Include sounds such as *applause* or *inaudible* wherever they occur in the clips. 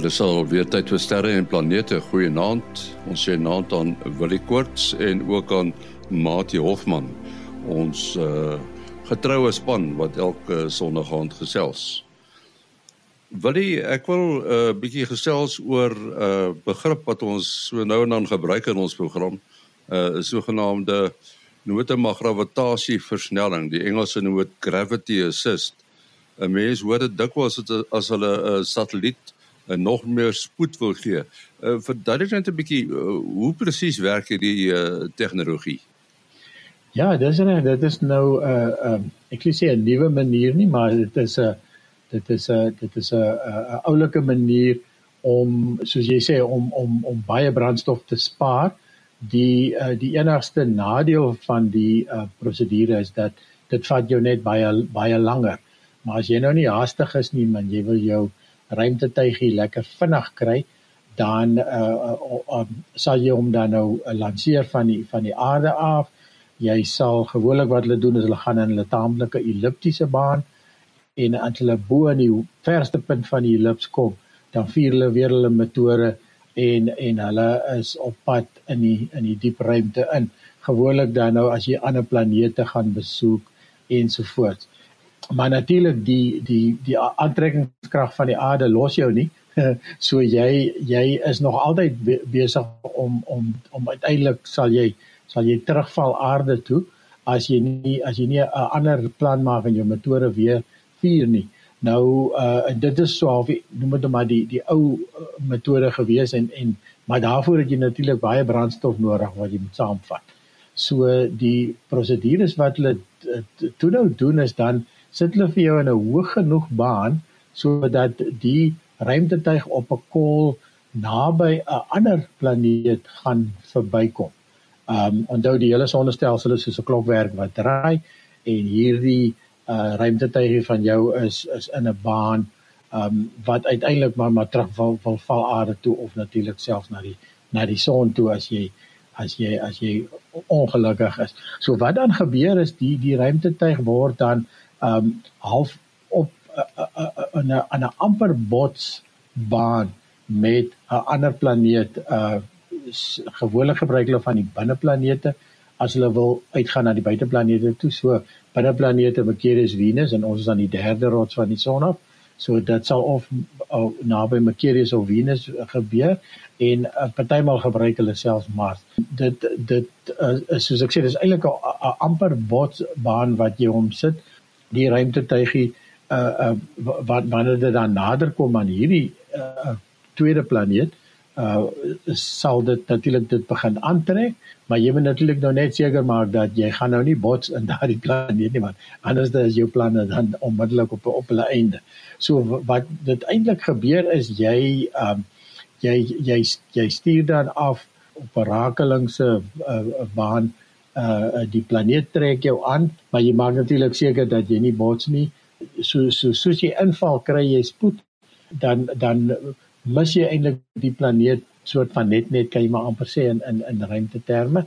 Ja, dis al weer tyd vir sterre en planete. Goeienaand. Ons sê naand aan Willie Koorts en ook aan Mati Hofman. Ons uh getroue span wat elke Sondag aand gesels. Willie, ek wil 'n uh, bietjie gesels oor 'n uh, begrip wat ons so nou en dan gebruik in ons program. 'n uh, sogenaamde note gravitasie versnelling. Die Engelse dit gravity assist. 'n Mens hoor dit dikwels as hulle 'n uh, satelliet uh, nog meer spoed wil gee. Uh, Verduidelik net 'n bietjie uh, hoe presies werk hierdie uh, tegnologie? Ja, dis reg, dit is nou 'n uh, um, ek wil sê 'n nuwe manier nie, maar dit is 'n dit is 'n dit is 'n 'n oulike manier om soos jy sê om om om baie brandstof te spaar. Die uh, die enigste nadeel van die uh, prosedure is dat dit vat jou net baie baie langer. Maar as jy nou nie haastig is nie, man, jy wil jou ruimtetuigie lekker vinnig kry, dan uh, uh, uh, sal jy hom dan nou uh, lanseer van die van die aarde af. Jy sal gewoonlik wat hulle doen is hulle gaan in 'n taamlike elliptiese baan en as hulle bo aan die verste punt van die ellips kom, dan vier hulle weer hulle motore en en hulle is op pad in die in die diep ruimte in. Gewoonlik dan nou as jy ander planete gaan besoek ensovoorts maar natuurlik die die die aantrekkingskrag van die aarde los jou nie. *laughs* so jy jy is nog altyd besig om om om uiteindelik sal jy sal jy terugval aarde toe as jy nie as jy nie 'n ander plan maak en jou motore weer vuur nie. Nou uh dit is so half noem dit maar die die ou uh, metode gewees en en maar daarvoor het jy natuurlik baie brandstof nodig wat jy moet saamvat. So die prosedures wat hulle toe nou doen is dan sit hulle vir jou in 'n hoog genoeg baan sodat die ruimtetuig op 'n kol naby 'n ander planeet gaan verbykom. Um onthou die hele sonnestelsel is soos 'n klokwerk wat draai en hierdie uh ruimtetuigie van jou is is in 'n baan um wat uiteindelik maar maar terug wil, wil val aarde toe of natuurlik selfs na die na die son toe as jy as jy as jy ongelukkig is. So wat dan gebeur is die die ruimtetuig word dan um half op uh, uh, uh, 'n 'n 'n amper bots baan met 'n ander planeet uh gewoonlik gebruik hulle van die binneplanete as hulle wil uitgaan na die buiteplanete toe. So binneplanete Mercurius Venus en ons is aan die derde rots van die son af. So dit sal of uh, naby Mercurius of Venus gebeur en uh, partymal gebruik hulle selfs Mars. Dit dit uh, soos ek sê dis eintlik 'n amper bots baan wat jy hom sit die ruimtetuigie uh uh wat wanneer dit dan nader kom aan hierdie uh tweede planeet uh sal dit natuurlik dit begin aantrek maar jy moet natuurlik nou net seker maak dat jy gaan nou nie bots in daardie *laughs* planeet nie want anders dan is jou planne dan onmiddellik op op hulle einde. So wat dit eintlik gebeur is jy um jy jy jy stuur dan af op 'n rakelingse uh, baan uh die planeet trek jou aan, maar jy maak natuurlik seker dat jy nie bots nie. So so soos jy inval kry jy spoed, dan dan mis jy eintlik die planeet soort van net net kan jy maar amper sê in in in ruimte terme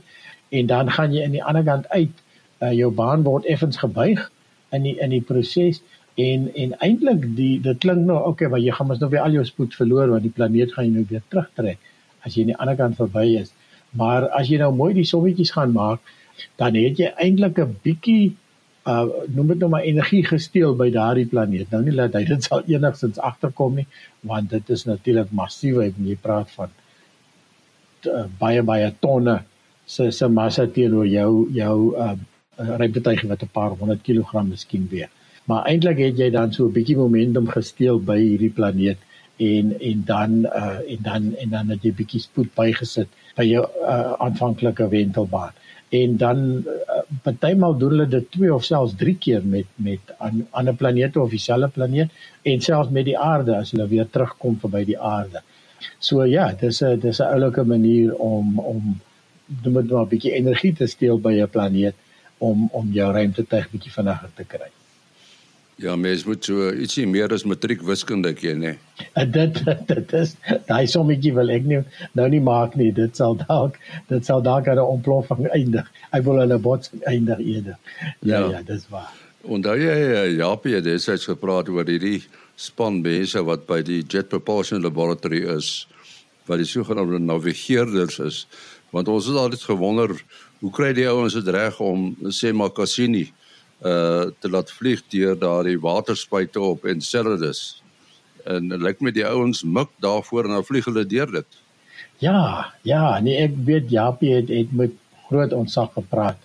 en dan gaan jy in die ander kant uit. Uh jou baan word effens gebuig in die in die proses en en eintlik die dit klink nou okay, maar jy gaan mos nou weer al jou spoed verloor want die planeet gaan jy nou weer terugtrek as jy aan die ander kant verby is. Maar as jy nou mooi die sommetjies gaan maak, dan het jy eintlik 'n bietjie uh noem dit nou maar energie gesteel by daardie planeet. Nou nie dat hy dit sal enigstens agterkom nie, want dit is natuurlik massief, jy praat van uh, baie baie tonne se se massa teenoor jou jou uh ruimtetuig wat 'n paar honderd kilogram miskien weeg. Maar eintlik het jy dan so 'n bietjie momentum gesteel by hierdie planeet en en dan uh en dan en dan het jy bietjie spoed bygesit by jou uh, aanvanklike wentelbaan en dan uh, partymal doen hulle dit twee of selfs drie keer met met aan ander planete of dieselfde planeet en selfs met die aarde as hulle weer terugkom verby die aarde. So ja, dis 'n dis 'n oulike manier om om doen met 'n bietjie energie te steel by 'n planeet om om jou ruimtetuig bietjie vinniger te kry. Ja, mens moet so ietsie meer as matriek wiskunde ken, hè. *laughs* En dit dit is daai sommetjie wil ek nie nou nie maak nie. Dit sal dalk dit sal dalk aan 'n ontploffing eindig. Ek wil hulle bots eindig eerder. Ja, ja, ja dis waar. Onthou jy eh, Japie het destyds gepraat oor hierdie span mense wat by die Jet Propulsion Laboratory is wat die sogenaamde navigeerders is want ons het altyd gewonder hoe kry die ouens dit reg om sê maar Cassini uh te laat vlieg deur daardie waterspuite op Enceladus en lyk my die ouens mik daarvoor en dan vlieg hulle deur dit ja ja nee ek weet Japie het, het met groot ontzag gepraat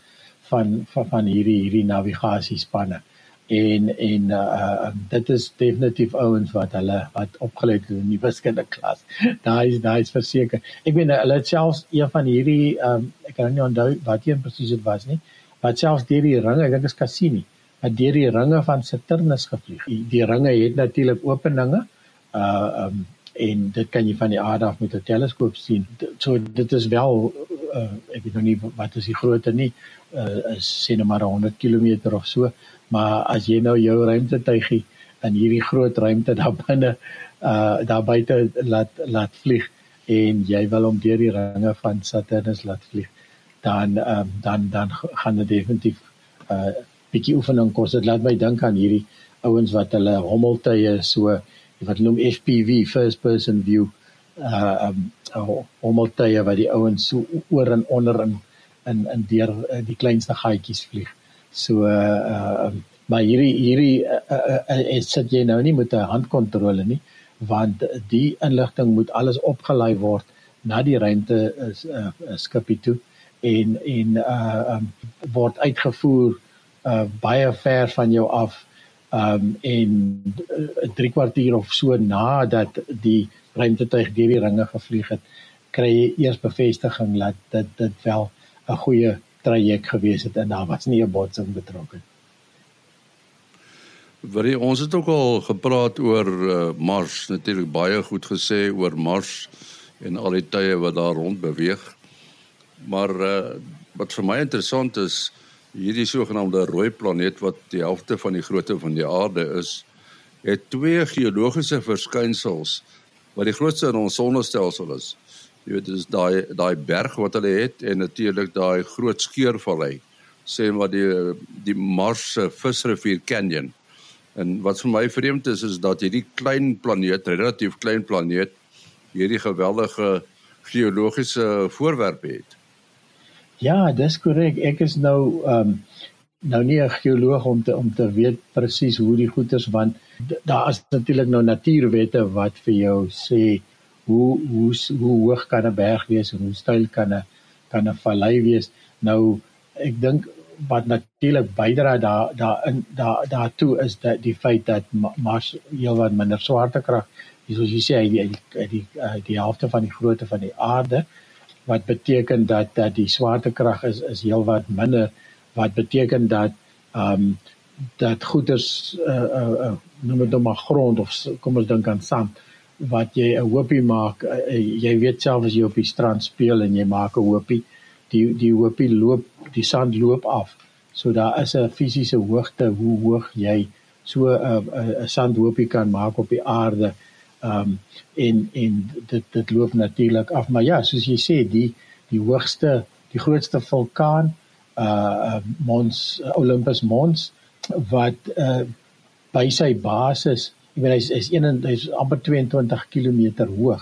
van van van hierdie hierdie navigasiespanne en en uh, uh dit is definitief ouens wat hulle wat opgeleid het in die wiskunde klas. *laughs* Daai is daai is verseker. Ek weet hulle het selfs een van hierdie um ek kan nie onthou wat een presies dit was nie, wat selfs deur die ringe, ek dink is Cassini, het deur die ringe van Saturnus gevlieg. Die, die ringe het natuurlik openinge. Uh um en dit kan jy van die aarde af met 'n teleskoop sien. So dit is wel uh ek weet nog nie wat is die grootte nie. Uh is sê net maar 100 km of so maar as jy nou jou ruimtetuigie in hierdie groot ruimte daar binne uh daar buite laat laat vlieg en jy wil hom deur die ringe van Saturnus laat vlieg dan um, dan dan gaan dit definitief uh bietjie oefening kos. Dit laat my dink aan hierdie ouens wat hulle hommeltuie so wat noem FPV first person view uh um hommeltuie wat die ouens so oor en onder in in in deur uh, die kleinste gaatjies vlieg. So uh uh maar hierdie hierdie uh, uh, uh, sit jy nou nie met 'n handkontrole nie want die inligting moet alles opgelei word na die ruimte is uh, skipie toe en en uh um, word uitgevoer uh baie ver van jou af um en 'n uh, 3 kwartier of so nadat die ruimtetuig deur die ringe gevlieg het kry jy eers bevestiging dat dit dit wel 'n goeie traject gewees het en daar was nie 'n botsing betrokke. Wie ons het ook al gepraat oor uh, Mars, natuurlik baie goed gesê oor Mars en al die tye wat daar rond beweeg. Maar uh, wat vir my interessant is, hierdie sogenaamde rooi planeet wat die helfte van die grootte van die aarde is, het twee geologiese verskynsels wat die grootste in ons sonnestelsel is. Jy weet dis daai daai berg wat hulle het en natuurlik daai groot skeurvallei sê maar die die Mars se visrivier canyon. En wat vir my vreemd is is dat hierdie klein planeet relatief klein planeet hierdie geweldige geologiese voorwerpe het ja dis korrek. Ek is nou um, nou nie 'n geoloog om te om te weet presies hoe die goeters want daar is natuurlik nou natuurwette wat vir jou sê hoe hoe hoe hoog kan 'n berg wees en hoe styl kan 'n kan 'n vallei wees. Nou ek dink wat natuurlik bydra daar daar in daar daartoe is dat die feit dat Mars heelwat minder swaartekrag soos jy sê die die die, die, die helfte van die grootte van die aarde wat beteken dat dat die swaartekrag is is heelwat minder wat beteken dat ehm um, dat goeders uh, uh, uh, noem dit nou maar grond of kom ons dink aan sand wat jy 'n hoopie maak, uh, jy weet self as jy op die strand speel en jy maak 'n hoopie, die die hoopie loop, die sand loop af. So daar is 'n fisiese hoogte hoe hoog jy so 'n uh, 'n uh, sandhoopie kan maak op die aarde. Um en en dit dit loop natuurlik af, maar ja, soos jy sê, die die hoogste, die grootste vulkaan uh Mons Olympus Mons wat uh by sy basis Ek weet hy's hy's een hy's amper 22 km hoog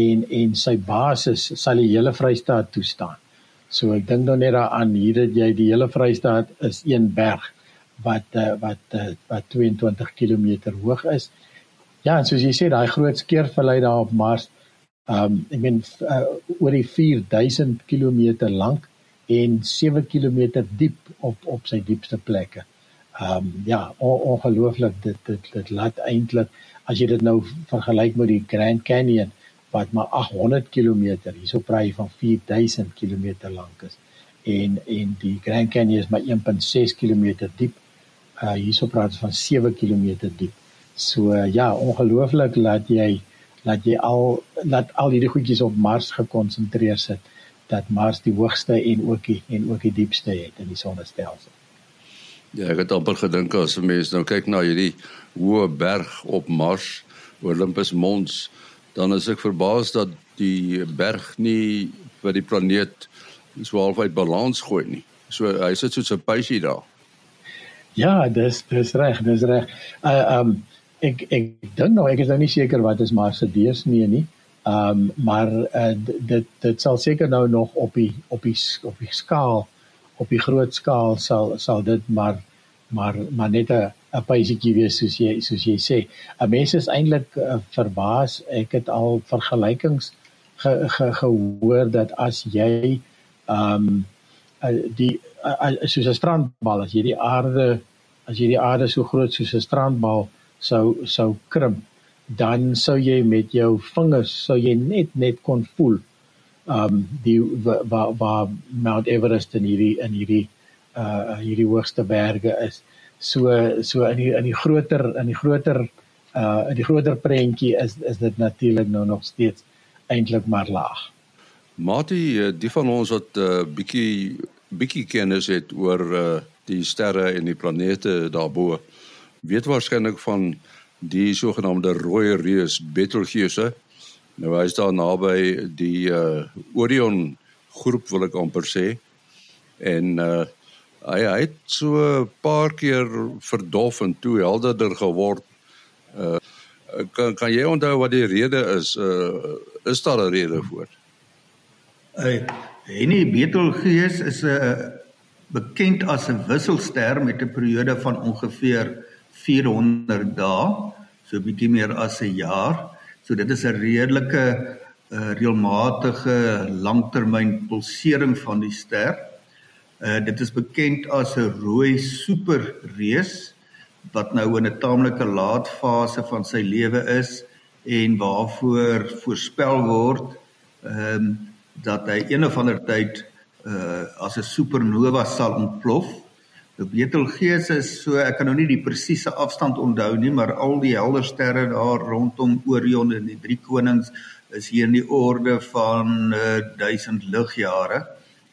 en en sy basis sal die hele Vrystaat toestaan. So ek dink nou net daaraan hier dat jy die hele Vrystaat is een berg wat uh, wat uh, wat 22 km hoog is. Ja, en soos jy sê daai groot skeurvallei daar op Mars, ehm um, ek meen uh, oor die 4000 km lank en 7 km diep op op sy diepste plekke ehm um, ja, on, ongelooflik dit dit dit laat eintlik as jy dit nou vergelyk met die Grand Canyon wat maar 800 km hierso praai van 4000 km lank is en en die Grand Canyon is maar 1.6 km diep. Uh hierso praat ons van 7 km diep. So uh, ja, ongelooflik laat jy laat jy al laat al hierdie goedjies op Mars gekonsentreer sit dat Mars die hoogste en ook die en ook die diepste het in die sonnestelsel. Ja, ek het amper gedink as 'n mens nou kyk na hierdie hoë berg op Mars, Olympus Mons, dan is ek verbaas dat die berg nie vir die planeet so half uit balans gooi nie. So hy sit soos 'n pysie daar. Ja, dis dis reg, dis reg. Uh um ek ek dink nog ek is nou nie seker wat is Mars se deursnee nie. Ehm um, maar uh, dit dit sal seker nou nog op die op die op die skaal op die groot skaal sal sal dit maar maar maar net 'n 'n pysietjie wees soos jy soos jy sê. 'n Mens is eintlik uh, verbaas. Ek het al vergelykings ge, ge, gehoor dat as jy ehm um, die uh, soos 'n strandbal as jy die aarde as jy die aarde so groot soos 'n strandbal sou sou krimp dan sou jy met jou vingers sou jy net net kon voel um die waar waar Mount Everest in hierdie in hierdie uh hierdie hoogste berge is so so in die in die groter in die groter uh in die groter prentjie is is dit natuurlik nou nog steeds eintlik maar laag. Matie, eh, die van ons wat 'n uh, bietjie bietjie kennis het oor uh die sterre en die planete daarbo, weet waarskynlik van die sogenaamde rooi reus Betelgeuse. Nou hy is daar naby die uh Orion groep wil ek amper sê. En uh hy, hy het so 'n paar keer verdof en toe helderder geword. Uh kan kan jy onthou wat die rede is? Uh is daar 'n rede voor? Hy uh, Henny Betelgeuse is 'n uh, bekend as 'n wisselster met 'n periode van ongeveer 400 dae, so 'n bietjie meer as 'n jaar. So dit is 'n redelike uh, reëlmatige langtermyn pulsering van die ster. Uh dit is bekend as 'n rooi superreus wat nou in 'n taamlike laat fase van sy lewe is en waarvoor voorspel word ehm um, dat hy een of ander tyd uh as 'n supernova sal ontplof. Betelgeuse is so ek kan nou nie die presiese afstand onthou nie, maar al die helder sterre daar rondom Orion en die drie konings is hier in die orde van uh 1000 ligjare.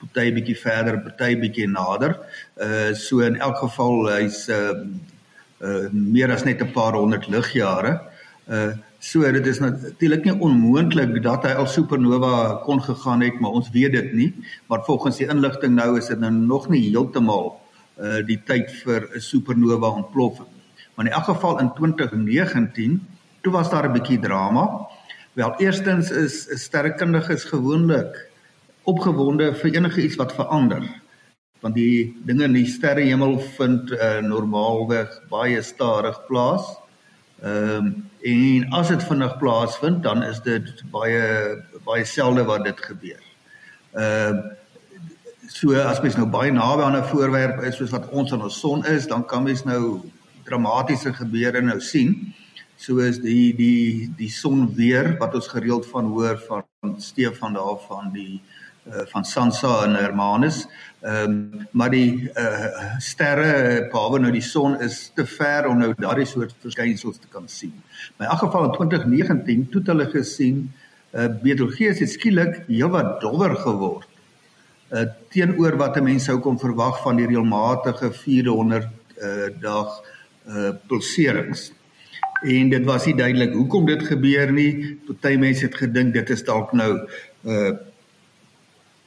Party bietjie verder, party bietjie nader. Uh so in elk geval hy's uh uh meer as net 'n paar honderd ligjare. Uh so dit is natuurlik nie onmoontlik dat hy al supernova kon gegaan het, maar ons weet dit nie. Maar volgens die inligting nou is dit nou nog nie heeltemal uh die tyd vir 'n supernova ontploffing. Maar in elk geval in 2019, toe was daar 'n bietjie drama. Wel, eerstens is sterrekundiges gewoonlik opgewonde vir enige iets wat verander. Want die dinge in die sterrehemel vind uh normaalweg baie stadig plaas. Ehm um, en as dit vinnig plaasvind, dan is dit baie baie selde wat dit gebeur. Ehm uh, So as mens nou baie naby aan 'n voorwerp is soos wat ons aan ons son is, dan kan mens nou dramatiese gebeure nou sien. Soos die die die son weer wat ons gereeld van hoor van Stefan daarvan die uh, van Sansa en Hermanus. Ehm um, maar die uh, sterre behalwe nou die son is te ver om nou daardie soort verskynsels te kan sien. Maar in elk geval in 2019 toe het hulle gesien uh, Betelgeuse het skielik heelwat dowwer geword uh, teenoor wat 'n mens sou kon verwag van die reëlmatige 400 uh, dag uh, pulserings. En dit was nie duidelik hoekom dit gebeur nie. Party mense het gedink dit is dalk nou 'n uh,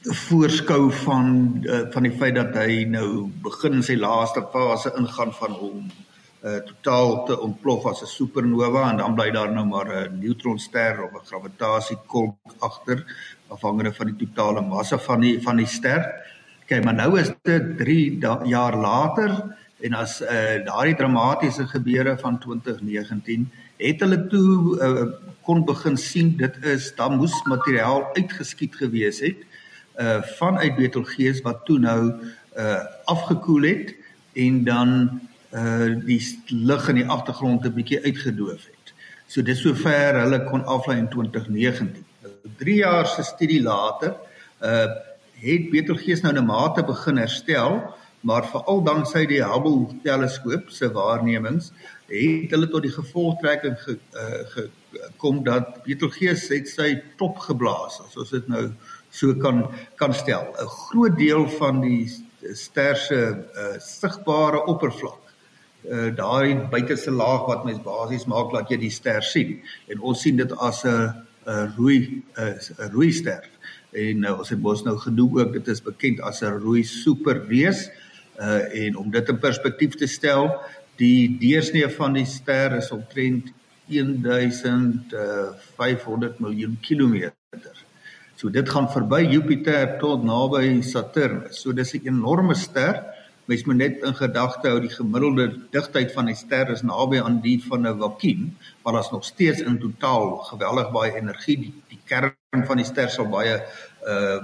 voorskou van uh, van die feit dat hy nou begin in sy laaste fase ingaan van hom uh totaal te ontplof as 'n supernova en dan bly daar nou maar 'n neutronster of 'n gravitasiekolk agter afhangende van die totale massa van die van die ster. Kyk, maar nou is dit 3 jaar later en as uh daardie dramatiese gebeure van 2019 het hulle toe uh, kon begin sien dit is dan moes materiaal uitgeskiet gewees het uh vanuit Betelgeuse wat toe nou uh afgekoel het en dan uh die lig in die agtergrond 'n bietjie uitgedoof het. So dis sover hulle kon aflei in 2019. 3 jaar se studie later uh het Betelgeuse nou 'n mate begin herstel, maar veral danksy die Hubble teleskoop se waarnemings het hulle tot die gevolgtrekking ge, uh, gekom dat Betelgeuse het sy top geblaas, as ons dit nou so kan kan stel. 'n Groot deel van die ster se uh, sigbare oppervlak uh daai buiteste laag wat mens basies maak dat jy die ster sien en ons sien dit as 'n 'n rooi 'n rooi ster. En uh, ons het mos nou genoem ook dit is bekend as 'n rooi superreus. Uh en om dit in perspektief te stel, Die deursnee van die ster is omtrent 1500 miljoen kilometer. So dit gaan verby Jupiter tot naby Saturnus. So dis 'n enorme ster. Mens moet net in gedagte hou die gemiddelde digtheid van die ster is naby aan die van 'n vakuum, maar daar's nog steeds in totaal geweldig baie energie. Die, die kern van die ster sal baie uh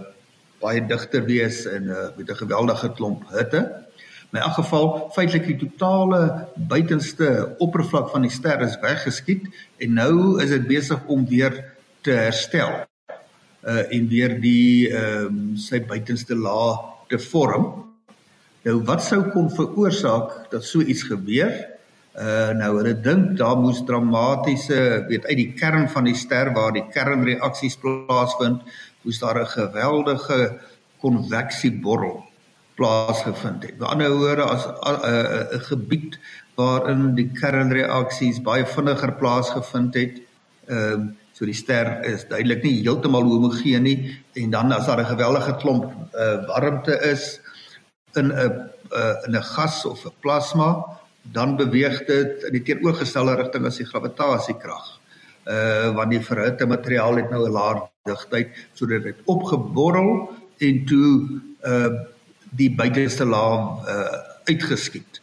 baie digter wees en uh met 'n geweldige klomp hitte. In elk geval, feitelik die totale buitenste oppervlak van die ster is weggeskiet en nou is dit besig om weer te herstel. Uh en weer die ehm um, sy buitenste laag te vorm. Nou wat sou kon veroorsaak dat so iets gebeur? Uh nou hulle dink daar moes dramatiese weet uit die kern van die ster waar die kernreaksies plaasvind, moes daar 'n geweldige konveksieborrel plaasgevind het. Met ander woorde as 'n 'n gebied waarin die kernreaksies baie vinniger plaasgevind het. Ehm um, so die ster is duidelik nie heeltemal homogeen nie en dan as daar 'n gewellige klomp uh, warmte is in 'n uh, in 'n gas of 'n plasma, dan beweeg dit in die teenoorgestelde rigting as die gravitasiekrag. Uh want die verhitte materiaal het nou 'n laer digtheid sodat dit opgeborrel en toe uh die buitenste laag uh, uitgeskiet.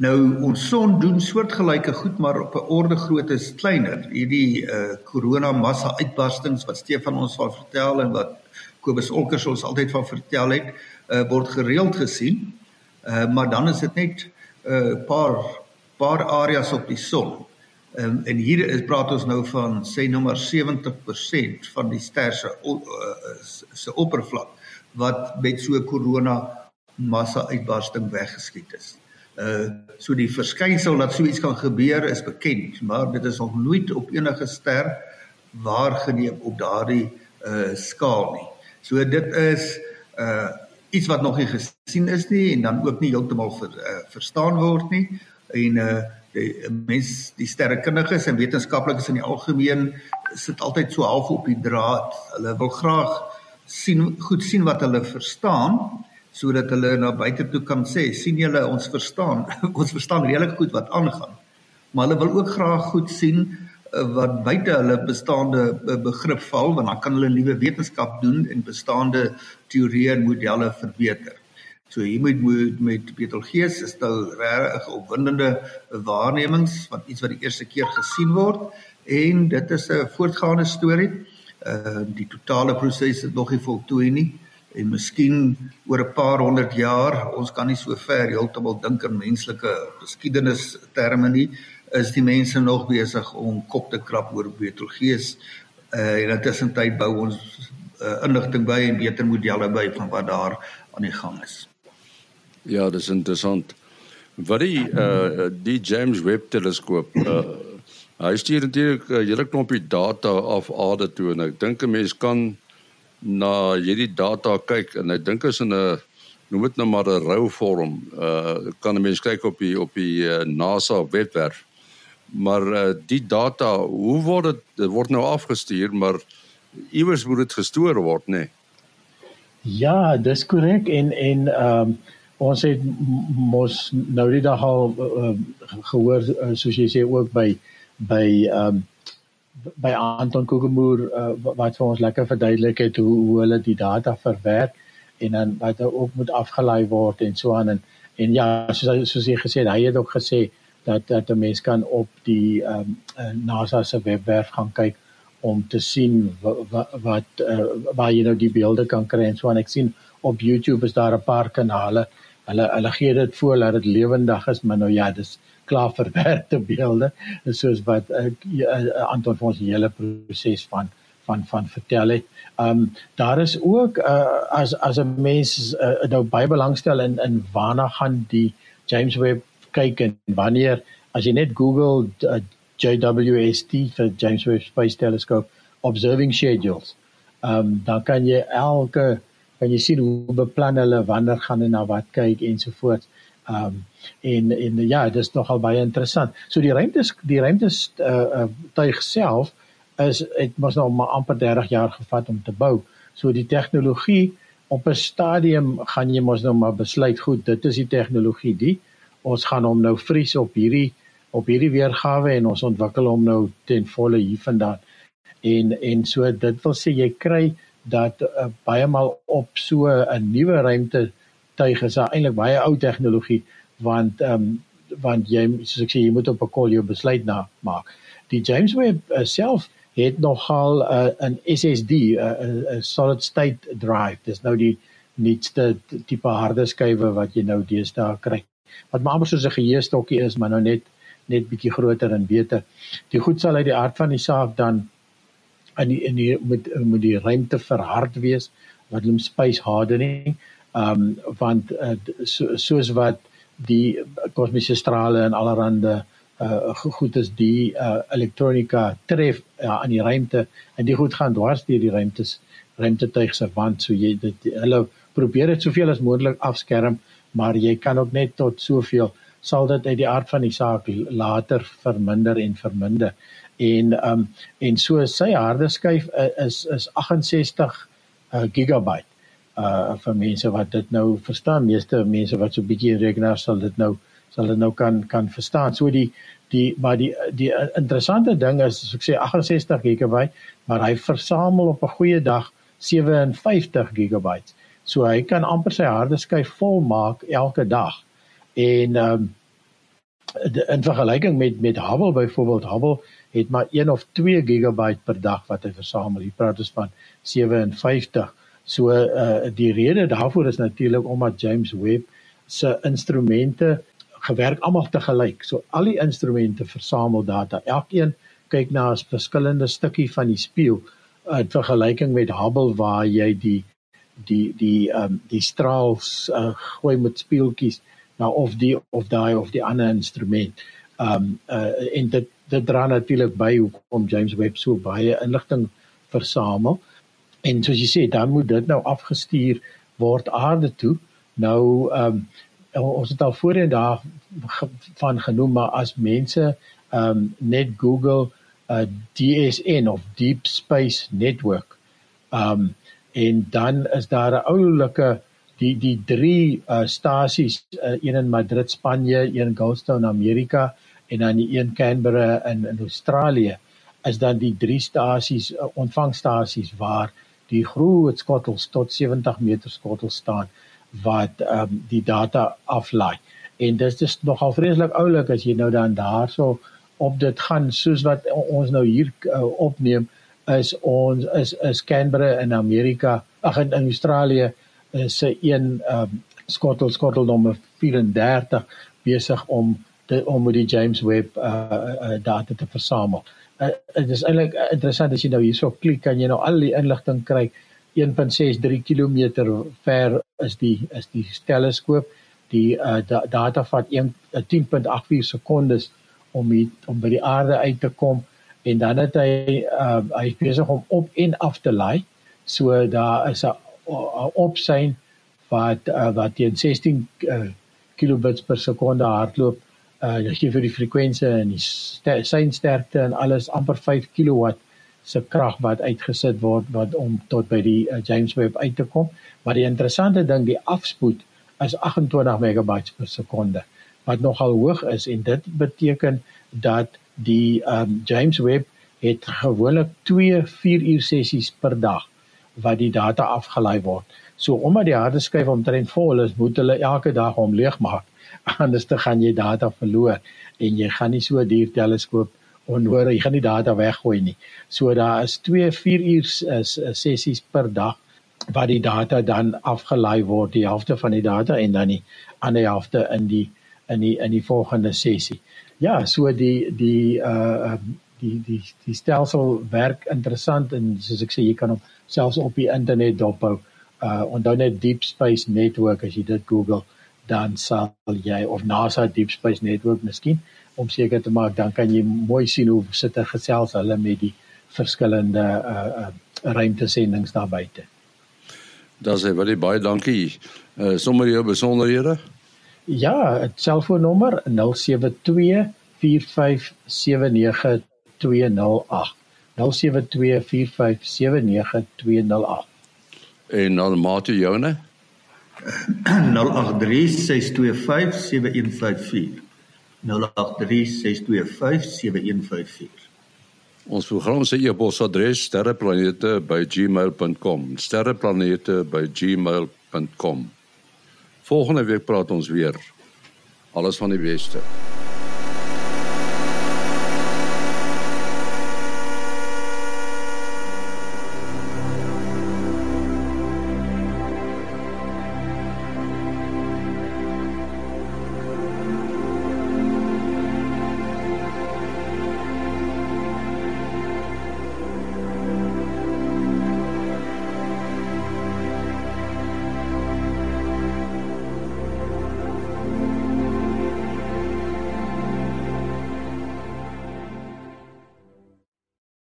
Nou ons son doen soortgelyke goed maar op 'n orde grootte is kleiner. Hierdie uh korona massa uitbarstings wat Stefan ons sal vertel en wat Kobus Olkers ons altyd van vertel het, uh word gereeld gesien. Uh maar dan is dit net 'n uh, paar paar areas op die son. Um, en hier is praat ons nou van sê maar 70% van die ster se uh, se oppervlak wat met so 'n korona massa uitbarsting weggeskiet is. Uh so die verskynsel dat so iets kan gebeur is bekend, maar dit is nog nooit op enige ster waargeneem op daardie uh skaal nie. So dit is uh iets wat nog nie gesien is nie en dan ook nie heeltemal ver, uh, verstaan word nie en uh die mens die sterrekundiges en wetenskaplikes in die algemeen sit altyd so half op die draad. Hulle wil graag sien goed sien wat hulle verstaan sodat hulle na buite toe kan sê sien julle ons verstaan *laughs* ons verstaan redelik goed wat aangaan maar hulle wil ook graag goed sien wat buite hulle bestaande uh, begrip val want dan kan hulle nuwe wetenskap doen en bestaande teorieë en modelle verbeter. So hier moet moet met Betelgeuse is nou regtig opwindende waarnemings van iets wat die eerste keer gesien word. En dit is 'n voortgaande storie. Uh die totale proses het nog nie voltooi nie. En miskien oor 'n paar honderd jaar ons kan nie so ver heeltemal dink in menslike geskiedenis terme nie is die mense nog besig om kop te krap oor Betelgeuse uh en intussen tyd bou ons uh, inligting by en beter modelle by van wat daar aan die gang is. Ja, dis interessant. Wat die uh die James Webb teleskoop uh Hy stuur natuurlik 'n uh, hele klompie data af aarde toe en ek dink 'n mens kan na hierdie data kyk en ek dink is in 'n noem dit nou maar 'n rou vorm. Uh kan 'n mens kyk op die op die uh, NASA webwerf. Maar uh, die data, hoe word dit word nou afgestuur, maar iewers moet dit gestoor word, nê? Nee? Ja, dis korrek en en ehm um, ons het mos nou die dag al uh, gehoor uh, soos jy sê ook by by ehm um, by Anton Kokemoer uh, wat vir ons lekker verduidelik het hoe hoe hulle die data verwerk en dan wat ook moet afgelei word en so aan en en ja soos soos jy gesê het hy het ook gesê dat dat 'n mens kan op die ehm um, NASA se webwerf gaan kyk om te sien wat wat uh, waar jy nou die beelde kan kry en so aan. Ek sien op YouTube is daar 'n paar kanale. Hulle hulle gee dit voor dat dit lewendig is maar nou ja dis klaar verwerkte beelde. Soos wat uh, uh, Anton vir ons die hele proses van van van vertel het. Ehm um, daar is ook uh, as as 'n mens uh, nou baie belangstel in in waarna gaan die James Webb kyk en wanneer as jy net Google uh, JWST vir James Webb Space Telescope observing schedules. Ehm um, dan kan jy elke kan jy sien hoe beplan hulle wanneer gaan hulle na wat kyk ensovoorts. Ehm um, en en ja, dit is nogal baie interessant. So die ruimte die ruimte uh, uh tuig self is dit mos nou maar amper 30 jaar gevat om te bou. So die tegnologie op 'n stadium gaan jy mos nou maar besluit goed, dit is die tegnologie die ons gaan hom nou vries op hierdie op hierdie weergawe en ons ontwikkel hom nou ten volle hiervandaan. En en so dit wil sê jy kry dat uh, baie maal op so 'n nuwe ruimte tuig is eintlik baie ou tegnologie want ehm um, want jy soos ek sê jy moet op 'n kol jou besluit na maak. Die James Webb uh, self het nogal uh, 'n SSD, 'n uh, uh, solid state drive. Dis nou die nuutste tipe harde skywe wat jy nou deesdae kry. Wat maar soos 'n geheuestokkie is, maar nou net net bietjie groter en beter. Die goed sal uit die aard van die saak dan in die in die moet moet die ruimte verhard wees wat hulle space hardening. Ehm um, want uh, so, soos wat die kosmiese strale en allerlei uh goed is die uh elektronika tref uh, aan die ruimte en die goed gaan dwars deur die ruimtes ruimtetuig se wand so jy dit hulle probeer dit soveel as moontlik afskerm maar jy kan ook net tot soveel sal dit uit die aard van die saak later verminder en verminder en um en so sy harde skyf uh, is is 68 uh, gigabyte uh vir mense wat dit nou verstaan meeste mense wat so 'n bietjie rekenaar sal dit nou sal dit nou kan kan verstaan. So die die maar die die interessante ding is as ek sê 68 GB, maar hy versamel op 'n goeie dag 57 GB. So hy kan amper sy harde skyf vol maak elke dag. En ehm um, in vergelyking met met Hubble byvoorbeeld, Hubble het maar 1 of 2 GB per dag wat hy versamel. Hier praat ons van 57. So uh die rede daarvoor is natuurlik omdat James Webb se instrumente gewerk almal te gelyk. So al die instrumente versamel data. Elkeen kyk na 'n verskillende stukkie van die spieël in vergelyking met Hubble waar jy die die die ehm um, die straals uh, gooi met spieeltjies na of die of daai of die ander instrument. Ehm um, uh, en dit dit dra natuurlik by hoekom James Webb so baie inligting versamel. En soos jy sê, dan moet dit nou afgestuur word aarde toe. Nou ehm um, ons het al voorheen daar van genoem maar as mense ehm um, net Google uh, DSN of Deep Space Network ehm um, en dan is daar 'n oulike die die drie uh, stasies uh, een in Madrid Spanje, een in Goldstone Amerika en dan die een Canberra in in Australië is dan die drie stasies uh, ontvangstasies waar die groot skottels tot 70 meter skottels staan wat um, die data aflaai. En dit is nogal vreeslik oulik as jy nou dan daarso op dit gaan soos wat ons nou hier uh, opneem is ons is is Canberra in Amerika, ag in, in Australië is se een um, skottel skottel nommer 34 besig om te, om met die James Webb uh, uh data te versamel. Dit uh, is eintlik interessant as jy nou hierso klik kan jy nou al die inligting kry 1.63 km ver is die is die teleskoop. Die uh, da, data vat 1 10.84 sekondes om die, om by die aarde uit te kom en dan het hy uh, hy besig om op en af te laai. So daar is 'n opsyn wat uh, wat teen 16 uh, kilobits per sekonde hardloop. Uh, jy gee vir die frekwensie en die seinsterkte en alles amper 5 kilowatt se krag wat uitgesit word wat om tot by die uh, James Webb uit te kom. Maar die interessante ding, die afspoed is 28 megabytes per sekonde wat nogal hoog is en dit beteken dat die um, James Webb het gewoonlik 2 4 uur sessies per dag wat die data afgelaai word. So omdat die harde skyf omtrent vol is, moet hulle elke dag hom leegmaak. *laughs* Anders te gaan jy data verloor en jy gaan nie so 'n duur teleskoop onnodig, jy gaan nie data weggooi nie. So daar is 2 4 uur sessies per dag wat die data dan afgelaai word, die helfte van die data en dan die ander helfte in die in die in die volgende sessie. Ja, so die die uh die die die stelsel werk interessant en soos ek sê jy kan hom selfs op die internet dophou. Uh onthou net Deep Space Network as jy dit Google dan sal jy of NASA Deep Space Network miskien om seker te maak dan kan jy mooi sien hoe sit hulle gesels hulle met die verskillende uh, uh ruimtesendings daar buite. Dan sê baie baie dankie. Uh sommer jou besonderhede. Ja, selfoonnommer 072 4579208. 072 4579208. En dan maat jy joune? 0836257154. 0836257154. Ons program se e-posadres sterreplanete@gmail.com. sterreplanete@gmail.com. Volgende week praat ons weer. Alles van die beste.